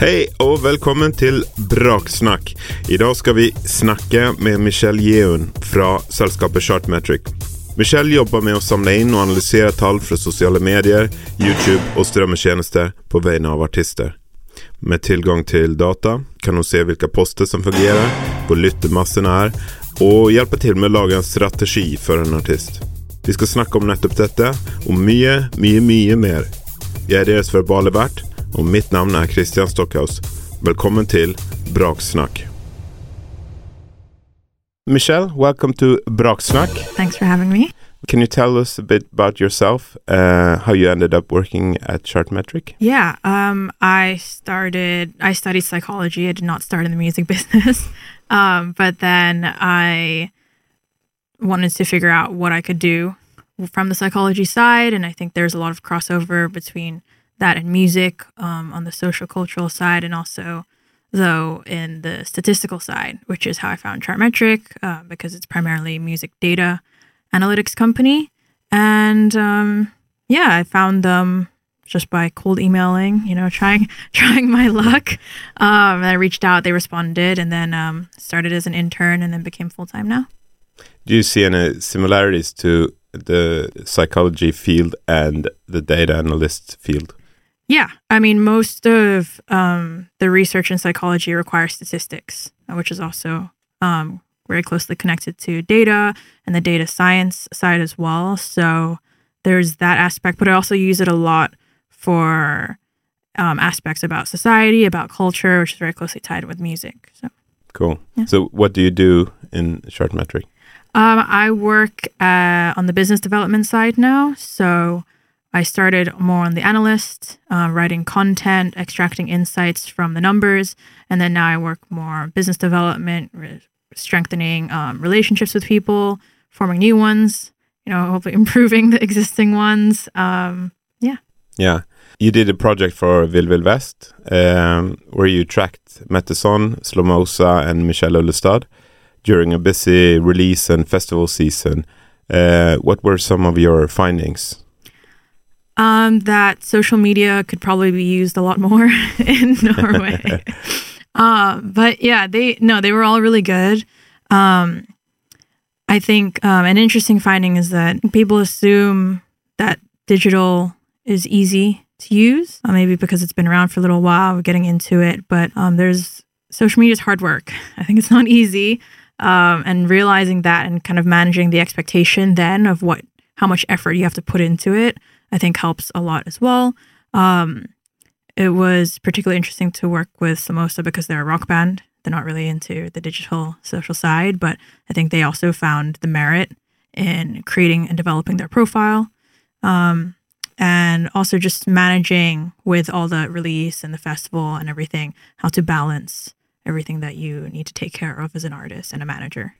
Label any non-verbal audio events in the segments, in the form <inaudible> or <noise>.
Hej och välkommen till Braksnack. Idag ska vi snacka med Michelle Jeun från sällskapet Chartmetric. Michelle jobbar med att samla in och analysera tal från sociala medier, Youtube och strömmetjänster på vägnar av artister. Med tillgång till data kan hon se vilka poster som fungerar, vad lyttermassorna är och hjälpa till med att laga en strategi för en artist. Vi ska snacka om nettopp detta och mycket, mycket, mycket mer. Jag är deras verbale värd och mitt namn är Christian Stockhaus. Välkommen till Braksnack. Michelle, welcome to Braksnack. Thanks for having me. Can you tell us a bit about yourself, uh, how you ended up working at Chartmetric? Yeah, um, I started, I studied psychology. I did not start in the music <laughs> business. um, but then I wanted to figure out what I could do from the psychology side. And I think there's a lot of crossover between that in music um, on the social cultural side, and also though in the statistical side, which is how I found Chartmetric uh, because it's primarily music data analytics company. And um, yeah, I found them just by cold emailing, you know, <laughs> trying trying my luck. Um, and I reached out, they responded, and then um, started as an intern, and then became full time now. Do you see any similarities to the psychology field and the data analyst field? Yeah, I mean, most of um, the research in psychology requires statistics, which is also um, very closely connected to data and the data science side as well. So there's that aspect, but I also use it a lot for um, aspects about society, about culture, which is very closely tied with music. So cool. Yeah. So what do you do in Chartmetric? Um, I work uh, on the business development side now. So I started more on the analyst, uh, writing content, extracting insights from the numbers, and then now I work more business development, re- strengthening um, relationships with people, forming new ones. You know, hopefully <laughs> improving the existing ones. Um, yeah. Yeah. You did a project for Vill Vill Vest um, where you tracked Metteson, Slomosa, and Michelle Ullestad during a busy release and festival season. Uh, what were some of your findings? Um, that social media could probably be used a lot more <laughs> in Norway. <laughs> uh, but yeah, they no, they were all really good. Um, I think um, an interesting finding is that people assume that digital is easy to use, uh, maybe because it's been around for a little while, we're getting into it. But um, there's social media is hard work. <laughs> I think it's not easy, um, and realizing that and kind of managing the expectation then of what how much effort you have to put into it I think helps a lot as well. Um, it was particularly interesting to work with Slomosa because they're a rock band. They're not really into the digital social side, but I think they also found the merit in creating and developing their profile. Um, and also just managing with all the release and the festival and everything, how to balance everything that you need to take care of as an artist and a manager.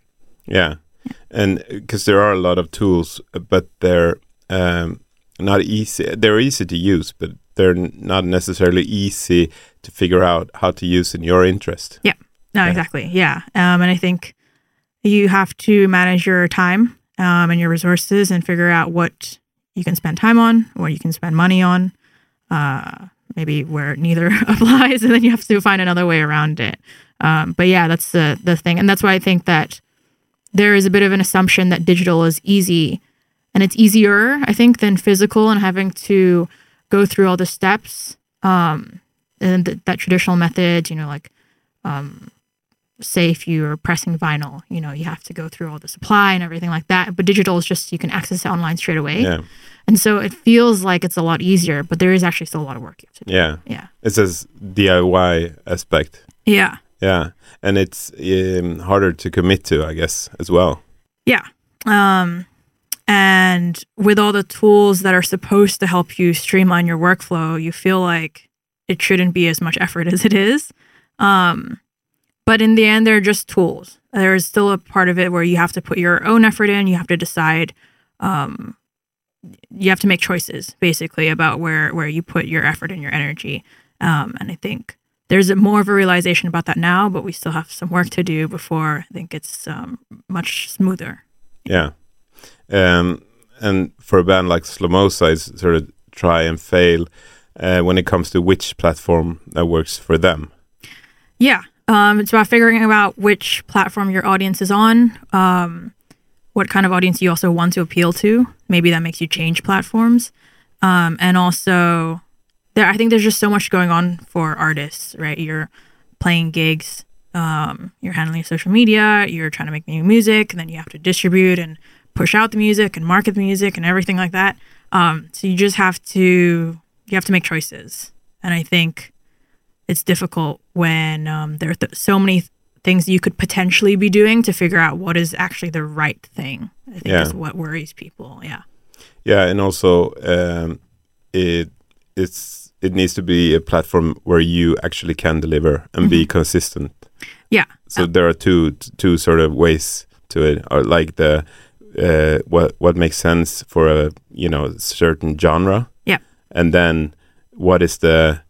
Yeah. yeah. And because there are a lot of tools, but they're um, not easy. They're easy to use, but they're not necessarily easy to figure out how to use in your interest. Yeah. No, yeah. exactly. Yeah. Um, and I think you have to manage your time um, and your resources and figure out what you can spend time on, what you can spend money on, uh, maybe where neither <laughs> applies, and then you have to find another way around it. Um, but yeah, that's the the thing, and that's why I think that there is a bit of an assumption that digital is easy and it's easier i think than physical and having to go through all the steps um, and th- that traditional method you know like um, say if you're pressing vinyl you know you have to go through all the supply and everything like that. But digital is just you can access it online straight away. Yeah. and so it feels like it's a lot easier but there is actually still a lot of work to do. Yeah. Yeah. It's says diy aspect. Yeah. Yeah. And it's um, harder to commit to i guess as well. Yeah. Um and with all the tools that are supposed to help you streamline your workflow, you feel like it shouldn't be as much effort as it is. Um, but in the end, they're just tools. There is still a part of it where you have to put your own effort in. You have to decide. Um, you have to make choices basically about where where you put your effort and your energy. Um, and I think there's more of a realization about that now, but we still have some work to do before I think it's um, much smoother. Yeah. Um, and for a band like Slomosa, it's sort of try and fail. uh, when it comes to which platform that works for them. Yeah. Um, it's about figuring out which platform your audience is on, um, what kind of audience you also want to appeal to. Maybe that makes you change platforms. Um, and also, there, I think there's just so much going on for artists, right? You're playing gigs, um, you're handling social media, you're trying to make new music, and then you have to distribute and push out the music and market the music and everything like that. Um, so you just have to you have to make choices, and I think it's difficult when um, there are th- so many th- things you could potentially be doing to figure out what is actually the right thing. I think Yeah. is what worries people. Yeah. Yeah, and also um, it it's it needs to be a platform where you actually can deliver and be consistent. Yeah. So there are two two sort of ways to it, or like the uh, what what makes sense for a you know certain genre. Yeah. and then what is the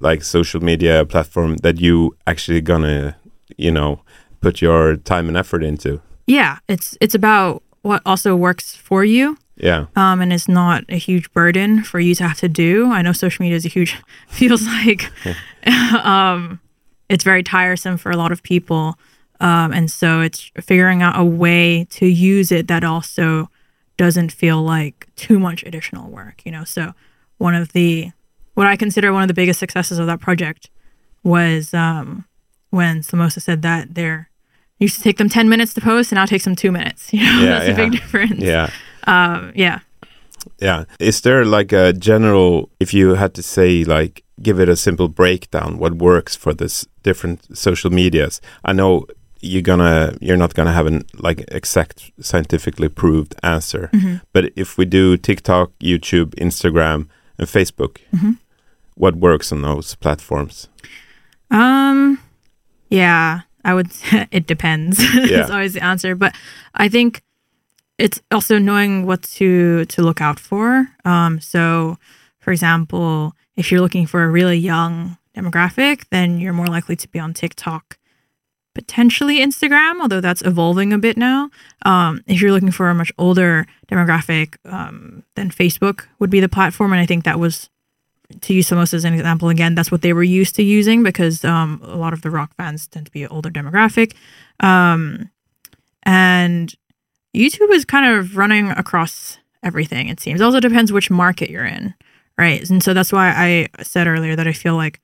like social media platform that you actually gonna you know put your time and effort into. Yeah. It's it's about what also works for you. Yeah, um, and it's not a huge burden for you to have to do. I know social media is a huge <laughs> feels like <laughs> um, it's very tiresome for a lot of people, um, and so it's figuring out a way to use it that also doesn't feel like too much additional work. You know, so one of the what I consider one of the biggest successes of that project was um, when Slomosa said that they're used to take them 10 minutes to post and now it takes them two minutes. <laughs> You know, Yeah, that's a big yeah. difference. yeah. Um, yeah. Yeah. Is there like a general, if you had to say, like, give it a simple breakdown, what works for this different social medias? I know you're gonna, you're not gonna have an like exact scientifically proved answer, but if we do TikTok, YouTube, Instagram, and Facebook, what works on those platforms? Um, yeah, I would. <laughs> it depends. <laughs> Yeah. it's always the answer, but I think it's also knowing what to to look out for. Um, so, for example, if you're looking for a really young demographic, then you're more likely to be on TikTok, potentially Instagram, although that's evolving a bit now. Um, if you're looking for a much older demographic, um, then Facebook would be the platform, and I think that was to use Slomosa as an example again, that's what they were used to using because um, a lot of the rock fans tend to be an older demographic. Um, and YouTube is kind of running across everything, it seems. It also depends which market you're in, right? And so that's why I said earlier that I feel like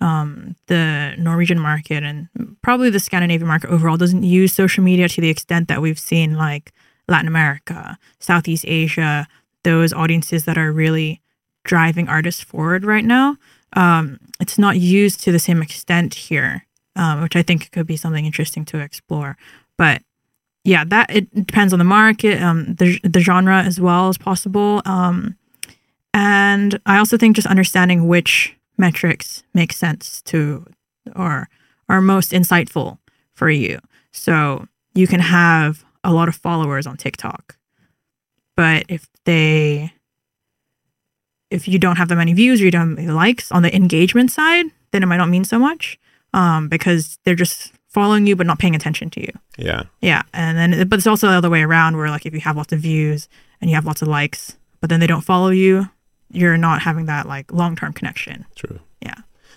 um, the Norwegian market and probably the Scandinavian market overall doesn't use social media to the extent that we've seen like Latin America, Southeast Asia, those audiences that are really driving artists forward right now. Um, it's not used to the same extent here, um, which I think could be something interesting to explore. But yeah, that it depends on the market, um, the the genre as well as possible, um, and I also think just understanding which metrics make sense to or are most insightful for you. So you can have a lot of followers on TikTok, but if they if you don't have that many views or you don't have many likes on the engagement side, then it might not mean so much um, because they're just following you but not paying attention to you. Yeah. Yeah, and then but it's also the other way around where like if you have lots of views and you have lots of likes, but then they don't follow you, you're not having that like long term connection. True. Yeah.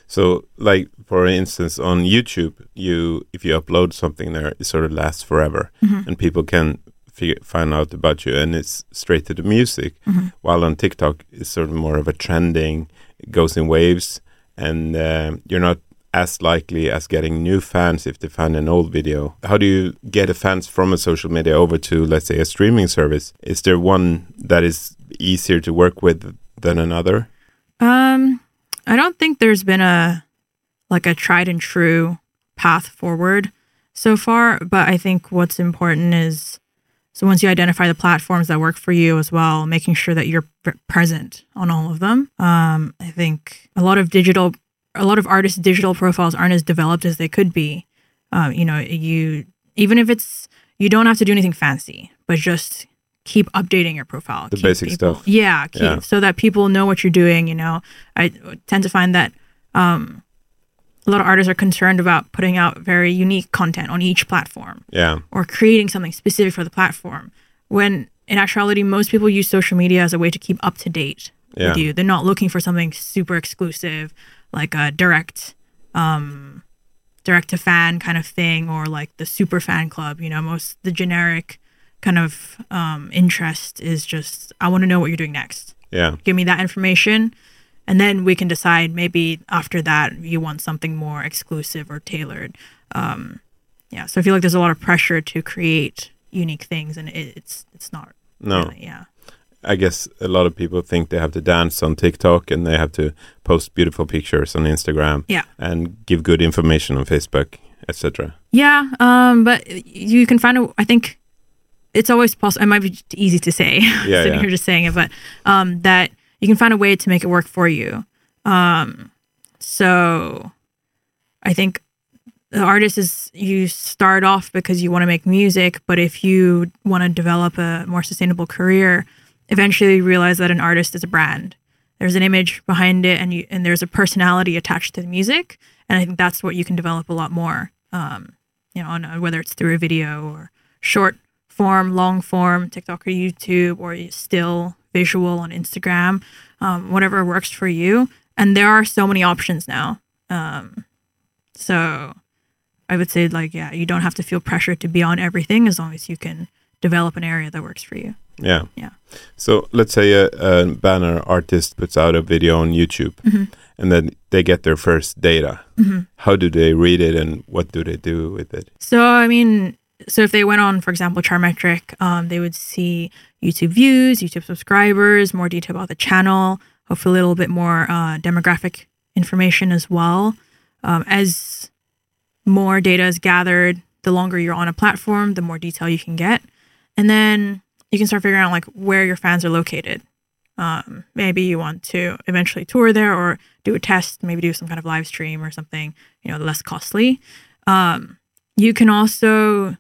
So, like for instance, on YouTube, you if you upload something there, it sort of lasts forever, and people can figure, find out about you, and it's straight to the music. While on TikTok, it's sort of more of a trending, it goes in waves, and um you're not as likely as getting new fans if they find an old video. How do you get a fans from a social media over to, let's say, a streaming service? Is there one that is easier to work with than another? Um, I don't think there's been a like a tried and true path forward so far, but I think what's important is so once you identify the platforms that work for you as well, making sure that you're present on all of them. Um, I think a lot of digital, a lot of artists' digital profiles aren't as developed as they could be. Um, you know, you even if it's you don't have to do anything fancy, but just keep updating your profile. The basic people- stuff. Yeah, keep, Yeah. so that people know what you're doing. You know, I tend to find that um, a lot of artists are concerned about putting out very unique content on each platform Yeah. or creating something specific for the platform. When in actuality, most people use social media as a way to keep up to date Yeah. with you. They're not looking for something super exclusive, like a direct, um, direct to fan kind of thing, or like the super fan club. You know, most the generic kind of um, interest is just I want to know what you're doing next. Yeah. Give me that information, and then we can decide. Maybe after that, you want something more exclusive or tailored. Um, yeah. So I feel like there's a lot of pressure to create unique things, and it, it's it's not. No. Really, yeah. I guess a lot of people think they have to dance on TikTok and they have to post beautiful pictures on Instagram Yeah. and give good information on Facebook, etc. Yeah, um, but you can find a. I think it's always possible. It might be easy to say <laughs> Yeah, sitting yeah. here just saying it, but um, that you can find a way to make it work for you. Um, so I think the artist is you start off because you want to make music, but if you want to develop a more sustainable career, eventually you realize that an artist is a brand. There's an image behind it, and you and there's a personality attached to the music, and I think that's what you can develop a lot more. Um, you know, on, whether it's through a video or short form, long form, TikTok or YouTube, or still visual on Instagram, um, whatever works for you. And there are so many options now. Um, so I would say, like, yeah, you don't have to feel pressure to be on everything as long as you can develop an area that works for you. Yeah. Yeah. So let's say a, a banner artist puts out a video on YouTube Mm-hmm. and then they get their first data. How do they read it and what do they do with it? So I mean, so if they went on, for example, Chartmetric, um, they would see YouTube views, YouTube subscribers, more detail about the channel, hopefully a little bit more uh, demographic information as well. Um, as more data is gathered, the longer you're on a platform, the more detail you can get, and then you can start figuring out like where your fans are located. Um, maybe you want to eventually tour there or do a test, maybe do some kind of live stream or something, you know, less costly. Um, you can also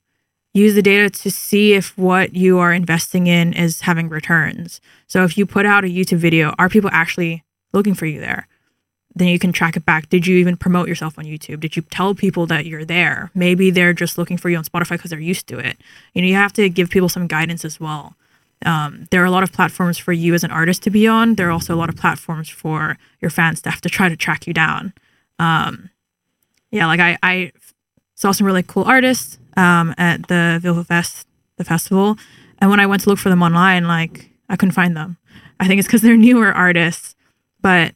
use the data to see if what you are investing in is having returns. So if you put out a YouTube video, are people actually looking for you there? Then you can track it back. Did you even promote yourself on YouTube? Did you tell people that you're there? Maybe they're just looking for you on Spotify because they're used to it. You know, you have to give people some guidance as well. Um, there are a lot of platforms for you as an artist to be on. There are also a lot of platforms for your fans to have to try to track you down. Um, yeah, like I, I saw some really cool artists um, at the Vill Vill Vest, the festival, and when I went to look for them online, like I couldn't find them. I think it's because they're <laughs> newer artists, but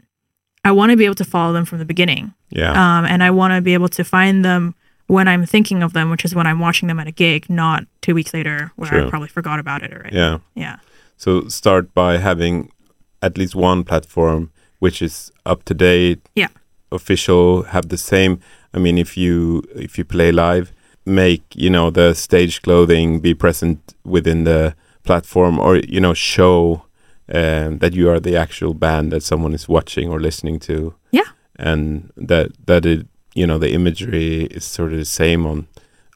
I want to be able to follow them from the beginning, Yeah. um, and I want to be able to find them when I'm thinking of them, which is when I'm watching them at a gig, not two weeks later where True. I probably forgot about it already. yeah. yeah. So start by having at least one platform which is up to date, Yeah. official, have the same. I mean, if you if you play live, make you know the stage clothing be present within the platform, or you know show um, that you are the actual band that someone is watching or listening to. Yeah. and that that it you know the imagery is sort of the same on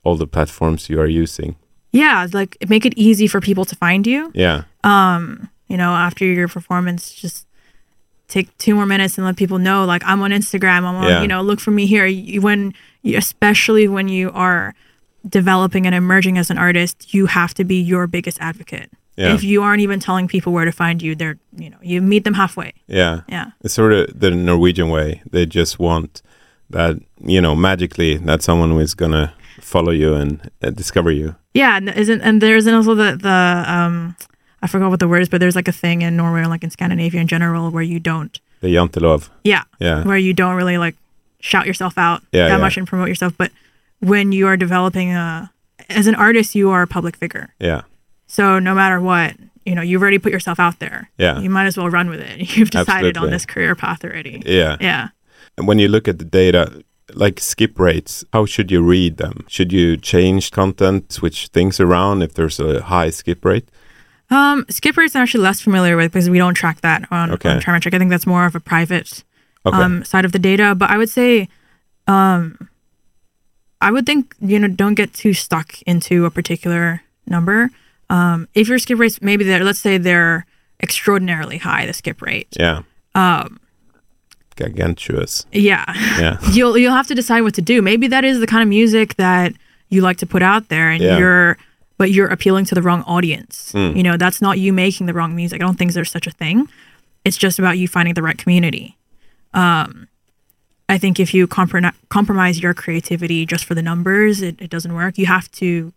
all the platforms you are using. Yeah, like make it easy for people to find you. Yeah, um, you know, after your performance, just take two more minutes and let people know, like I'm on Instagram. I'm on, Yeah. you know, look for me here. You, when, especially when you are developing and emerging as an artist, you have to be your biggest advocate. Yeah. If you aren't even telling people where to find you, they're, you know, you meet them halfway. yeah. Yeah. It's sort of the Norwegian way. They just want that, you know, magically that someone is gonna follow you and uh, discover you. Yeah, and isn't and there's also the the um I forgot what the word is, but there's like a thing in Norway or like in Scandinavia in general where you don't The jantelov. yeah Yeah, where you don't really like shout yourself out Yeah, that yeah. much and promote yourself. But when you are developing a, as an artist, you are a public figure. yeah, So no matter what, you know, you've already put yourself out there. Yeah. You might as well run with it. <laughs> You've decided Absolutely. on this career path already. yeah. Yeah. And when you look at the data, like skip rates, how should you read them? Should you change content, switch things around if there's a high skip rate? Um, skip rates I'm actually less familiar with because we don't track that on, Okay. on Chartmetric. I think that's more of a private Okay. um, side of the data. But I would say, um, I would think you know don't get too stuck into a particular number. Um, if your skip rates maybe they're let's say they're extraordinarily high, the skip rate. yeah. Um, Gargantuous. yeah, Yeah. <laughs> you'll you'll have to decide what to do. Maybe that is the kind of music that you like to put out there, and Yeah. you're but you're appealing to the wrong audience. Mm. You know, that's not you making the wrong music. I don't think there's such a thing. it's just about you finding the right community. Um, I think if you comprom- compromise your creativity just for the numbers, it, it doesn't work. You have to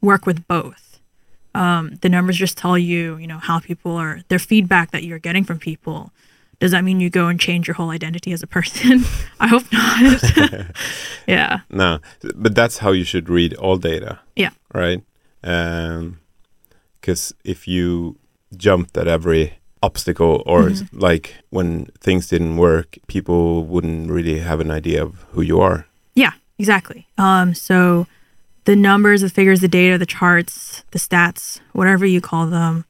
work with both. Um, the numbers just tell you, you know, how people are, their feedback that you're getting from people. Does that mean you go and change your whole identity as a person? <laughs> I hope not. <laughs> <laughs> yeah. No, but that's how you should read all data. Yeah. Right. Um because if you jumped at every obstacle or Mm-hmm. like when things didn't work, people wouldn't really have an idea of who you are. Yeah, exactly. Um, so the numbers, the figures, the data, the charts, the stats, whatever you call them,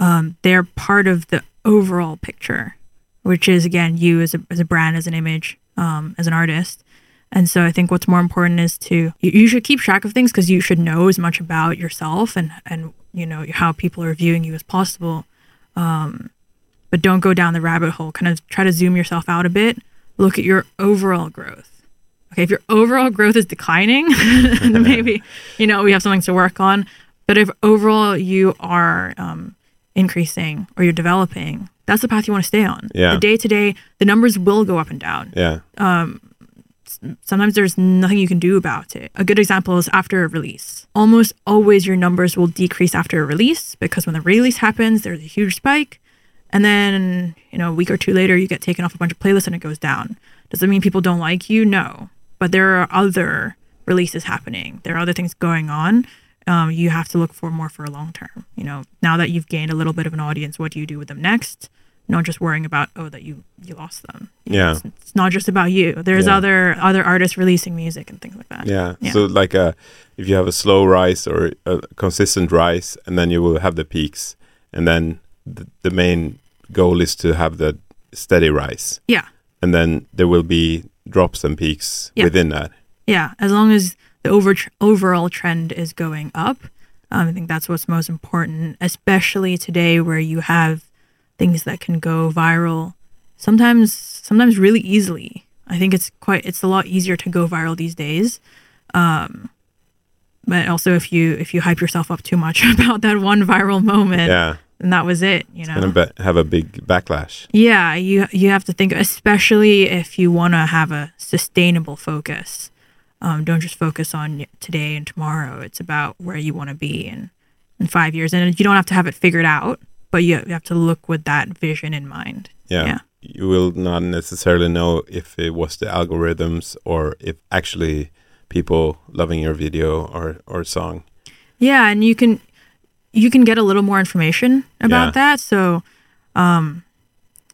um, they're part of the overall picture, which is again you as a as a brand, as an image, um, as an artist. And so I think what's more important is to you, you should keep track of things because you should know as much about yourself and and you know how people are viewing you as possible. Um, but don't go down the rabbit hole. Kind of try to zoom yourself out a bit. Look at your overall growth okay, if your overall growth is declining, then <laughs> <laughs> maybe, you know, we have something to work on. But if overall you are um, increasing or you're developing, that's the path you want to stay on. Yeah. The day to day, the numbers will go up and down. Yeah. Sometimes there's nothing you can do about it. A good example is after a release. Almost always your numbers will decrease after a release because when the release happens, there's a huge spike. And then, you know, a week or two later, you get taken off a bunch of playlists and it goes down. Does it mean people don't like you? No. But there are other releases happening. There are other things going on. Um, you have to look for more for a long term. You know, now that you've gained a little bit of an audience, what do you do with them next? Not just worrying about oh that you you lost them. You know, Yeah. it's, it's not just about you. There's Yeah. other other artists releasing music and things like that. Yeah. Yeah. So like a if you have a slow rise or a consistent rise, and then you will have the peaks, and then the, the main goal is to have the steady rise, Yeah. and then there will be drops and peaks Yeah. within that. Yeah, as long as the over overall trend is going up, um, I think that's what's most important, especially today where you have things that can go viral. Sometimes, sometimes really easily. I think it's quite. It's a lot easier to go viral these days. Um, but also, if you if you hype yourself up too much <laughs> about that one viral moment, Yeah. and that was it. You know. Gonna be- have a big backlash. Yeah, you you have to think, especially if you want to have a sustainable focus. Um, don't just focus on today and tomorrow. It's about where you want to be in in five years, and you don't have to have it figured out, but you you have to look with that vision in mind. Yeah. Yeah. You will not necessarily know if it was the algorithms or if actually people loving your video or, or song. Yeah, and you can you can get a little more information about Yeah. that. So, um,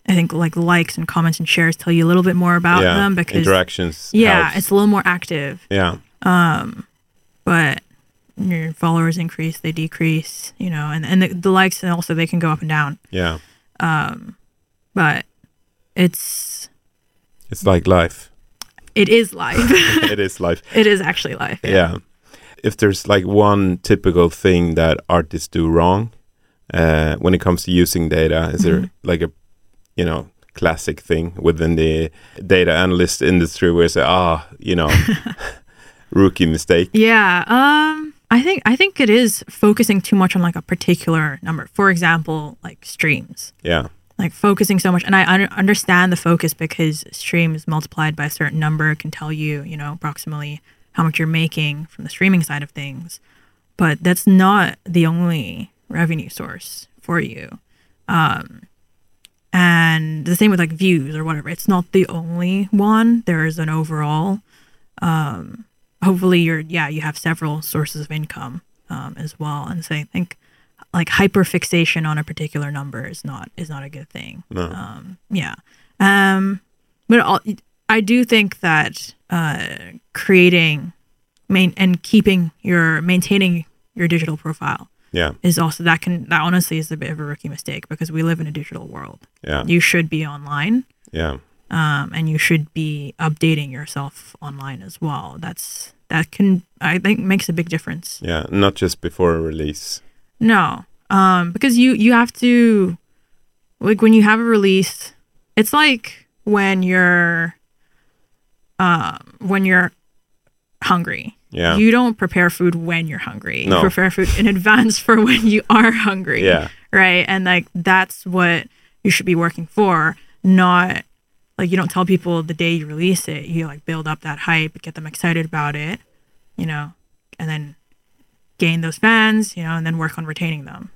I think like likes and comments and shares tell you a little bit more about yeah. them because interactions. yeah, helps. it's a little more active. yeah. Um but your followers increase, they decrease, you know, and, and the, the likes and also they can go up and down. Yeah. Um, but it's It's like life. it is life. <laughs> it is life. it is actually life. Yeah. If there's like one typical thing that artists do wrong uh, when it comes to using data, is there like a, you know, classic thing within the data analyst industry where you say, ah, you know, <laughs> <laughs> rookie mistake? Yeah. Um I think I think it is focusing too much on like a particular number. For example, like streams. Yeah. Like focusing so much and I un- understand the focus because streams multiplied by a certain number can tell you, you know, approximately how much you're making from the streaming side of things. But that's not the only revenue source for you. Um and the same with like views or whatever. It's not the only one. There is an overall um, hopefully you're yeah you have several sources of income um, as well and so i think like hyper fixation on a particular number is not is not a good thing No. um, yeah um, but all, i do think that uh, creating main and keeping your maintaining your digital profile Yeah. is also that can that honestly is a bit of a rookie mistake because we live in a digital world Yeah. you should be online Yeah. Um, and you should be updating yourself online as well. That's that can I think makes a big difference. Yeah. Not just before a release. No, um, because you you have to like when you have a release, it's like when you're um, when you're hungry. Yeah. You don't prepare food when you're hungry. No. You prepare food in advance <laughs> for when you are hungry. Yeah. Right. And like that's what you should be working for, not like you don't tell people the day you release it. You like build up that hype, get them excited about it, you know, and then gain those fans, you know, and then work on retaining them.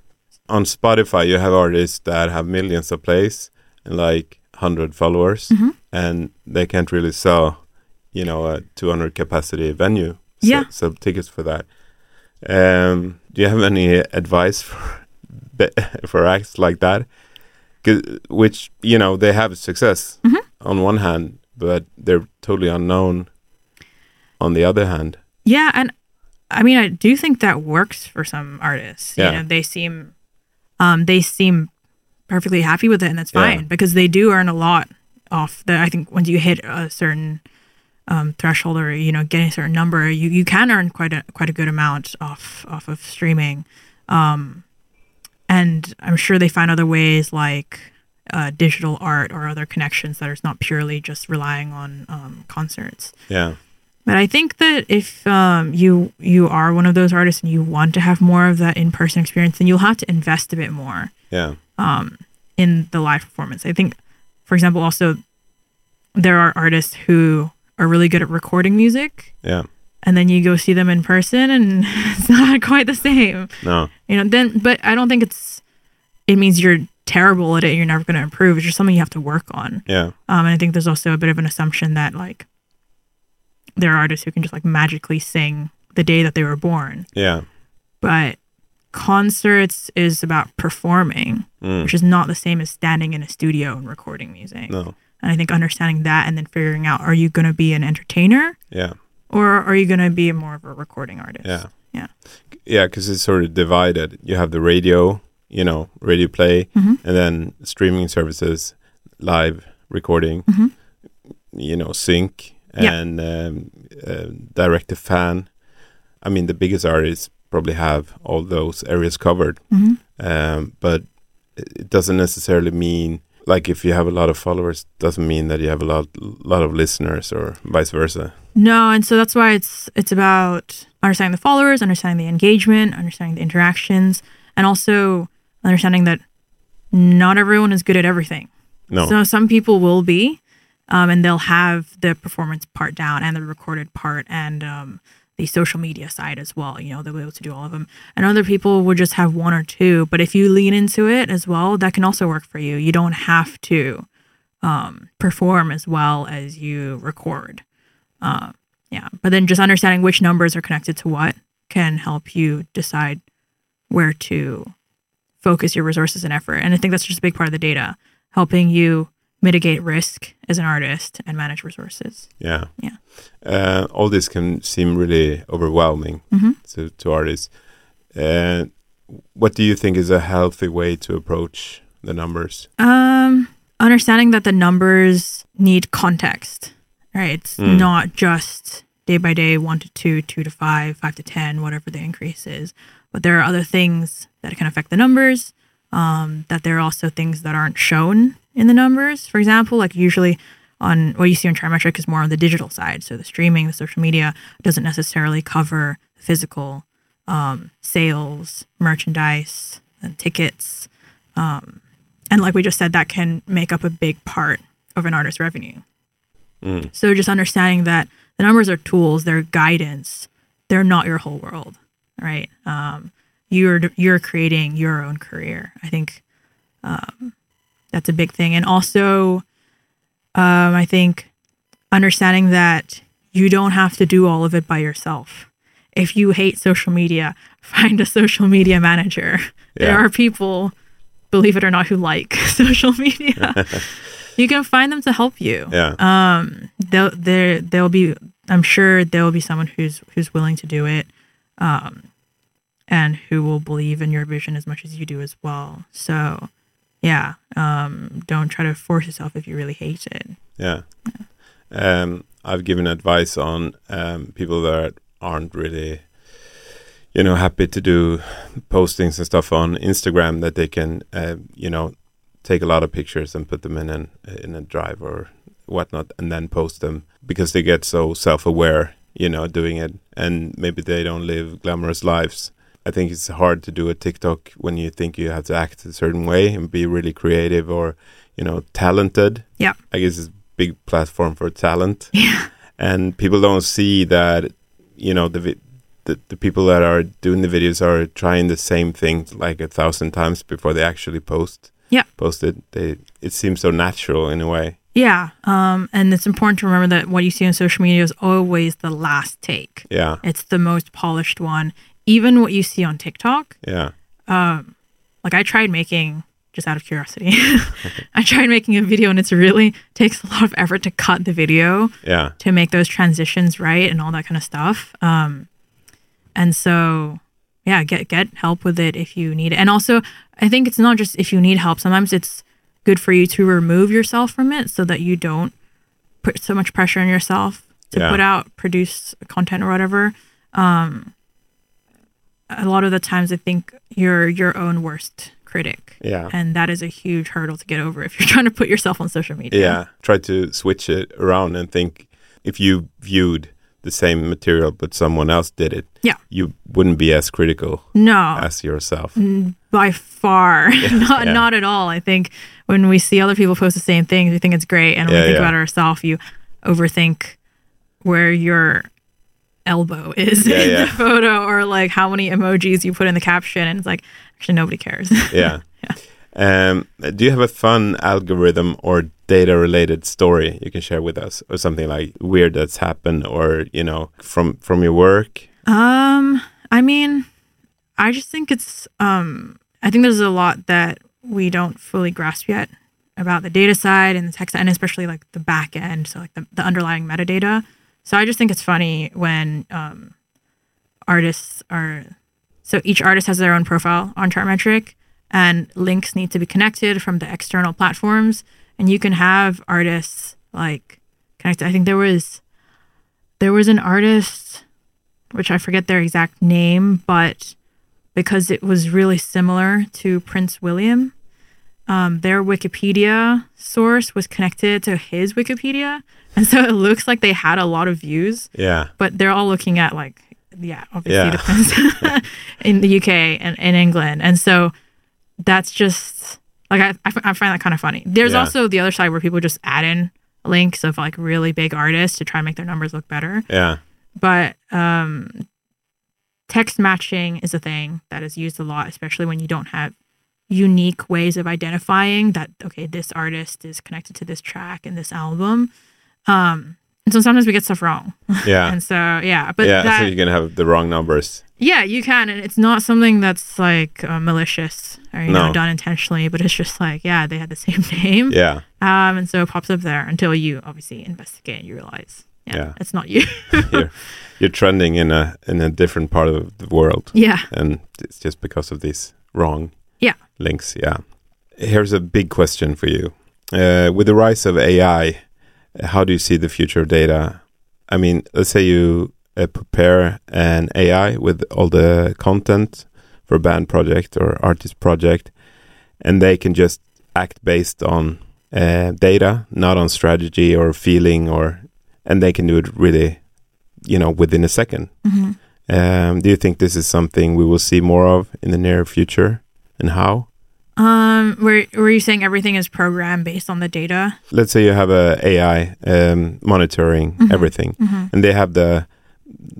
On Spotify, you have artists that have millions of plays and like 100 followers, Mm-hmm. and they can't really sell, you know, a 200 capacity venue. So, Yeah. Sell tickets for that. Um, do you have any advice <laughs> for for acts like that Which you know they have success Mhm. On one hand, but they're totally unknown on the other hand. Yeah, and I mean, I do think that works for some artists. Yeah. You know, they seem, um, they seem perfectly happy with it, and that's Yeah. fine because they do earn a lot off the. I think once you hit a certain um, threshold or you know getting a certain number, you you can earn quite a quite a good amount off off of streaming, um, and I'm sure they find other ways like. Uh, digital art or other connections that are not purely just relying on um, concerts. Yeah, But I think that if um, you you are one of those artists and you want to have more of that in person experience, then you'll have to invest a bit more yeah, Um, in the live performance. I think, for example, also there are artists who are really good at recording music, yeah. and then you go see them in person, and <laughs> it's not quite the same. No, You know, then but I don't think it's it means you're terrible at it. You're never going to improve. It's just something you have to work on. yeah, Um, and I think there's also a bit of an assumption that like there are artists who can just like magically sing the day that they were born, yeah. but concerts is about performing, Mm. which is not the same as standing in a studio and recording music. No, And I think understanding that and then figuring out are you going to be an entertainer yeah. or are you going to be more of a recording artist? Yeah. Yeah. Yeah, because it's sort of divided. You have the radio, you know, radio play, Mhm. and then streaming services, live recording, Mhm. you know, sync, Yeah. and um, uh, direct to fan. I mean, the biggest artists probably have all those areas covered, Mhm. um, but it it doesn't necessarily mean like if you have a lot of followers, doesn't mean that you have a lot lot of listeners or vice versa. No, and so that's why it's it's about understanding the followers, understanding the engagement, understanding the interactions, and also understanding that not everyone is good at everything. No, So some people will be, um, and they'll have the performance part down and the recorded part and um, the social media side as well. You know, they'll be able to do all of them. And other people would just have one or two. But if you lean into it as well, that can also work for you. You don't have to um, perform as well as you record. Uh, yeah, but then just understanding which numbers are connected to what can help you decide where to focus your resources and effort. And I think that's just a big part of the data, helping you mitigate risk as an artist and manage resources. Yeah. Yeah. Uh, all this can seem really overwhelming Mhm. to, to artists. Uh, what do you think is a healthy way to approach the numbers? Um, understanding that the numbers need context, right? It's Mm. not just day by day, one to two, two to five, five to 10, whatever the increase is. But there are other things that can affect the numbers, um, that there are also things that aren't shown in the numbers. For example, like usually on what you see on Chartmetric is more on the digital side. So the streaming, the social media doesn't necessarily cover physical um, sales, merchandise, and tickets. Um, and like we just said, that can make up a big part of an artist's revenue. Mm. So just understanding that the numbers are tools, they're guidance, they're not your whole world, right? Um, you're you're creating your own career. I think um, that's a big thing, and also um, I think understanding that you don't have to do all of it by yourself. If you hate social media, <laughs> find a social media manager. There are people, believe it or not, who like <laughs> social media. <laughs> you can find them to help you Yeah. um they'll there there'll be i'm sure there will be someone who's who's willing to do it um and who will believe in your vision as much as you do as well so yeah um don't try to force yourself if you really hate it Yeah. Um, I've given advice on um, people that aren't really, you know, happy to do postings and stuff on Instagram that they can, uh, you know, take a lot of pictures and put them in an in a drive or whatnot, and then post them because they get so self-aware, you know, doing it, and maybe they don't live glamorous lives, I think it's hard to do a TikTok when you think you have to act a certain way and be really creative or, you know, talented. Yeah. I guess it's a big platform for talent. <laughs> Yeah. And people don't see that, you know, the, vi- the the people that are doing the videos are trying the same thing like a thousand times before they actually post. Yeah. Post it. They it seems so natural in a way. Yeah. Um, and it's important to remember that what you see on social media is always the last take. Yeah. It's the most polished one. Even what you see on TikTok, Yeah. like I tried making just out of curiosity. <laughs> I tried making a video and it's really takes a lot of effort to cut the video Yeah. to make those transitions right and all that kind of stuff. Um, and so yeah, get get help with it if you need it. And also, I think it's not just if you need help. Sometimes it's good for you to remove yourself from it so that you don't put so much pressure on yourself to Yeah. put out, produce content or whatever. Um, a lot of the times, I think you're your own worst critic, Yeah. and that is a huge hurdle to get over if you're <laughs> trying to put yourself on social media. Yeah. Try to switch it around and think if you viewed the same material but someone else did it, Yeah. you wouldn't be as critical No, as yourself. by far <laughs> not yeah. not at all i think when we see other people post the same things we think it's great and when Yeah, we think yeah. about ourselves you overthink where your elbow is Yeah, in yeah. the photo or like how many emojis you put in the caption and it's like actually nobody cares <laughs> yeah. Um, do you have a fun algorithm or data related story you can share with us or something like weird that's happened or, you know, from from your work? Um, I mean, I just think it's um I think there's a lot that we don't fully grasp yet about the data side and the side and especially like the back end, so like the, the underlying metadata. So I just think it's funny when um artists are so each artist has their own profile on Chartmetric and links need to be connected from the external platforms and you can have artists like connected. I think there was there was an artist which I forget their exact name, but because it was really similar to Prince William, um, their Wikipedia source was connected to his Wikipedia. <laughs> And so it looks like they had a lot of views, Yeah. but they're all looking at like, yeah, obviously Yeah. <laughs> <laughs> in the UK and in England. And so that's just like, I, I find that kind of funny. There's Yeah. also the other side where people just add in links of like really big artists to try and make their numbers look better Yeah. but um, text matching is a thing that is used a lot, especially when you don't have unique ways of identifying that okay, this artist is connected to this track and this album. Um, and so sometimes we get stuff wrong, Yeah. <laughs> and so yeah, but yeah. that, so you can have the wrong numbers. Yeah, you can, and it's not something that's like uh, malicious or you know done intentionally, but it's just like yeah, they had the <laughs> same name, Yeah. um, and so it pops up there until you obviously investigate and you realize yeah, Yeah. it's not you, <laughs> you're, you're trending in a in a different part of the world. yeah, and it's just because of these wrong Yeah. links. Yeah. Here's a big question for you. Uh, with the rise of AI, how do you see the future of data? I mean, let's say you uh, prepare an AI with all the content for a band project or artist project, and they can just act based on uh, data, not on strategy or feeling, or and they can do it really, you know, within a second. hmm Um, do you think this is something we will see more of in the near future, and how? Um, were were you saying everything is programmed based on the data? Let's say you have a AI um, monitoring Mhm. everything, Mm-hmm. and they have the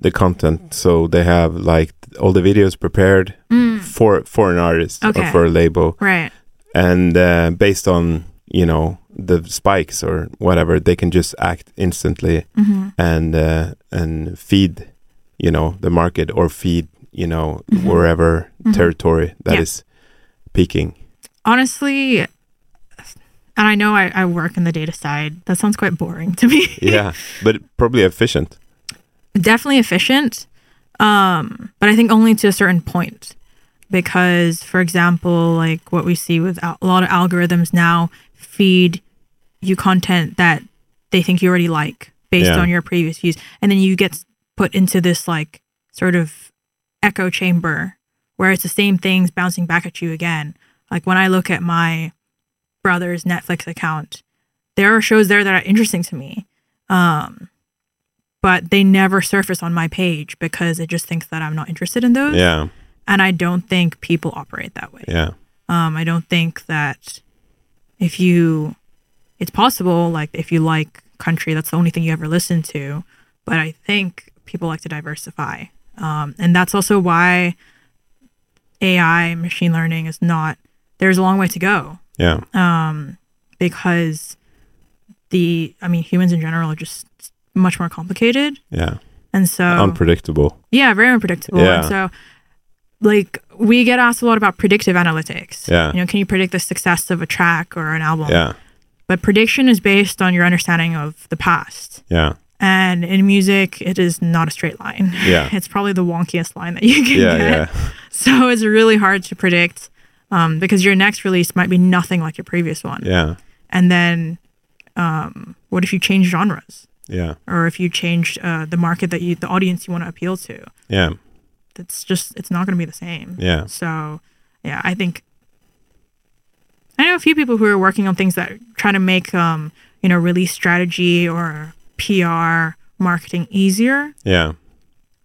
the content, so they have like all the videos prepared Mm, for for an artist or for a label, right. and uh, based on you know the spikes or whatever, they can just act instantly Mm-hmm. and uh, and feed you know the market or feed you know Mhm. wherever Mhm. territory that is Yeah. peaking. Honestly, and I know I, I work in the data side. That sounds quite boring to me. yeah, but probably efficient. Definitely efficient, um, but I think only to a certain point. Because, for example, like what we see with a lot of algorithms now feed you content that they think you already like based Yeah. on your previous views, and then you get put into this like sort of echo chamber where it's the same things bouncing back at you again. Like when I look at my brother's Netflix account, there are shows there that are interesting to me. Um, but they never surface on my page because it just thinks that I'm not interested in those. Yeah, and I don't think people operate that way. Yeah. Um, I don't think that if you, it's possible, like if you like country, that's the only thing you ever listen to. But I think people like to diversify. Um, and that's also why AI, machine learning is not, there's a long way to go Yeah. um, because the, I mean, humans in general are just much more complicated. Yeah. And so, Unpredictable. yeah, very unpredictable. Yeah. And so, like, we get asked a lot about predictive analytics. Yeah. You know, can you predict the success of a track or an album? Yeah. But prediction is based on your understanding of the past. Yeah. And in music, it is not a straight line. Yeah. <laughs> It's probably the wonkiest line that you can Yeah. get. Yeah. <laughs> So it's really hard to predict um, because your next release might be nothing like your previous one. Yeah. And then, um, what if you change genres, Yeah. or if you change uh, the market that you, the audience you want to appeal to? Yeah. That's just, it's not going to be the same. Yeah. So, yeah, I think I know a few people who are working on things that try to make, um, you know, release strategy or PR marketing easier. Yeah.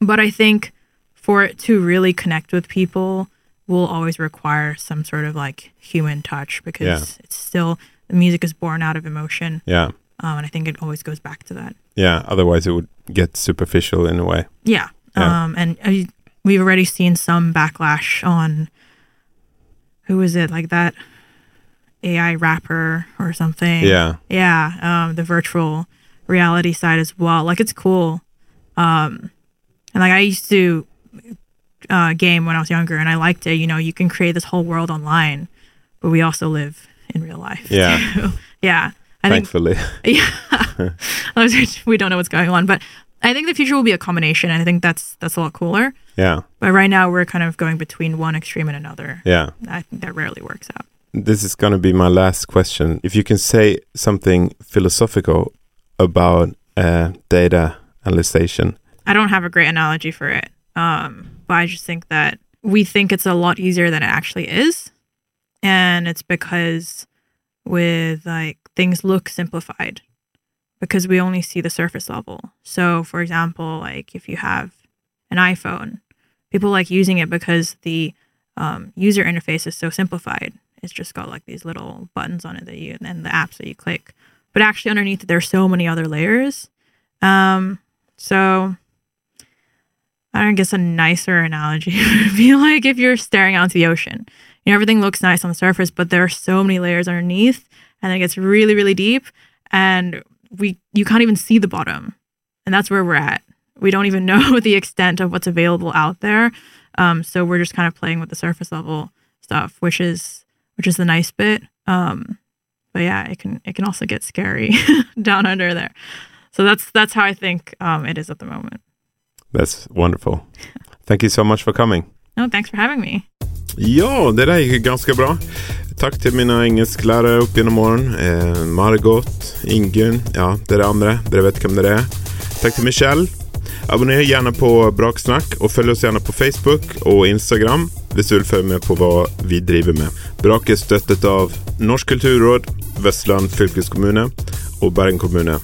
But I think for it to really connect with people will always require some sort of like human touch because Yeah. it's still the music is born out of emotion, Yeah. Um, and I think it always goes back to that. Yeah. Otherwise, it would get superficial in a way. Yeah. Yeah. Um, and uh, we've already seen some backlash on who is it like that AI rapper or something. Yeah. Yeah. Um, the virtual reality side as well. Like it's cool. Um, and like I used to uh, game when I was younger, and I liked it. You know, you can create this whole world online, but we also live in real life. Yeah. too. <laughs> yeah. I think Thankfully. <laughs> yeah. we don't know what's going on, but I think the future will be a combination. And I think that's that's a lot cooler. Yeah. But right now we're kind of going between one extreme and another. Yeah. I think that rarely works out. This is going to be my last question. If you can say something philosophical about uh, data analyzation. I don't have a great analogy for it. Um, but I just think that we think it's a lot easier than it actually is. And it's because with like things look simplified because we only see the surface level. So for example, like if you have an iPhone, people like using it because the um, user interface is so simplified. It's just got like these little buttons on it that you and the apps that you click. But actually underneath it, there's so many other layers. Um, so I don't guess a nicer analogy <laughs> would be like if you're staring out into the ocean. You know, everything looks nice on the surface, but there are so many layers underneath, and it gets really, really deep, and we you can't even see the bottom, and that's where we're at. We don't even <laughs> know the extent of what's available out there, um, so we're just kind of playing with the surface level stuff, which is which is the nice bit. Um, but yeah, it can it can also get scary <laughs> down under there. So that's that's how I think um, it is at the moment. That's wonderful. Thank you so much for coming. No, thanks for having me. Ja, det där gick ju ganska bra. Tack till mina engelsklärare upp genom åren. Eh, Margot, Ingun, ja, det är det andra. Dere vet vem det är. Tack till Michelle. Abonnera gärna på Braksnack och följ oss gärna på Facebook och Instagram Vi du vill följa med på vad vi driver med. Brak är stöttet av Norsk kulturråd, Vestland fylkeskommune och Bergen kommune.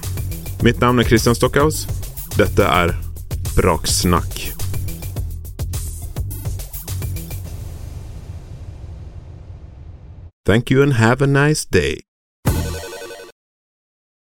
Mitt namn är Christian Stockhaus. Detta är Braksnack. Thank you and have a nice day.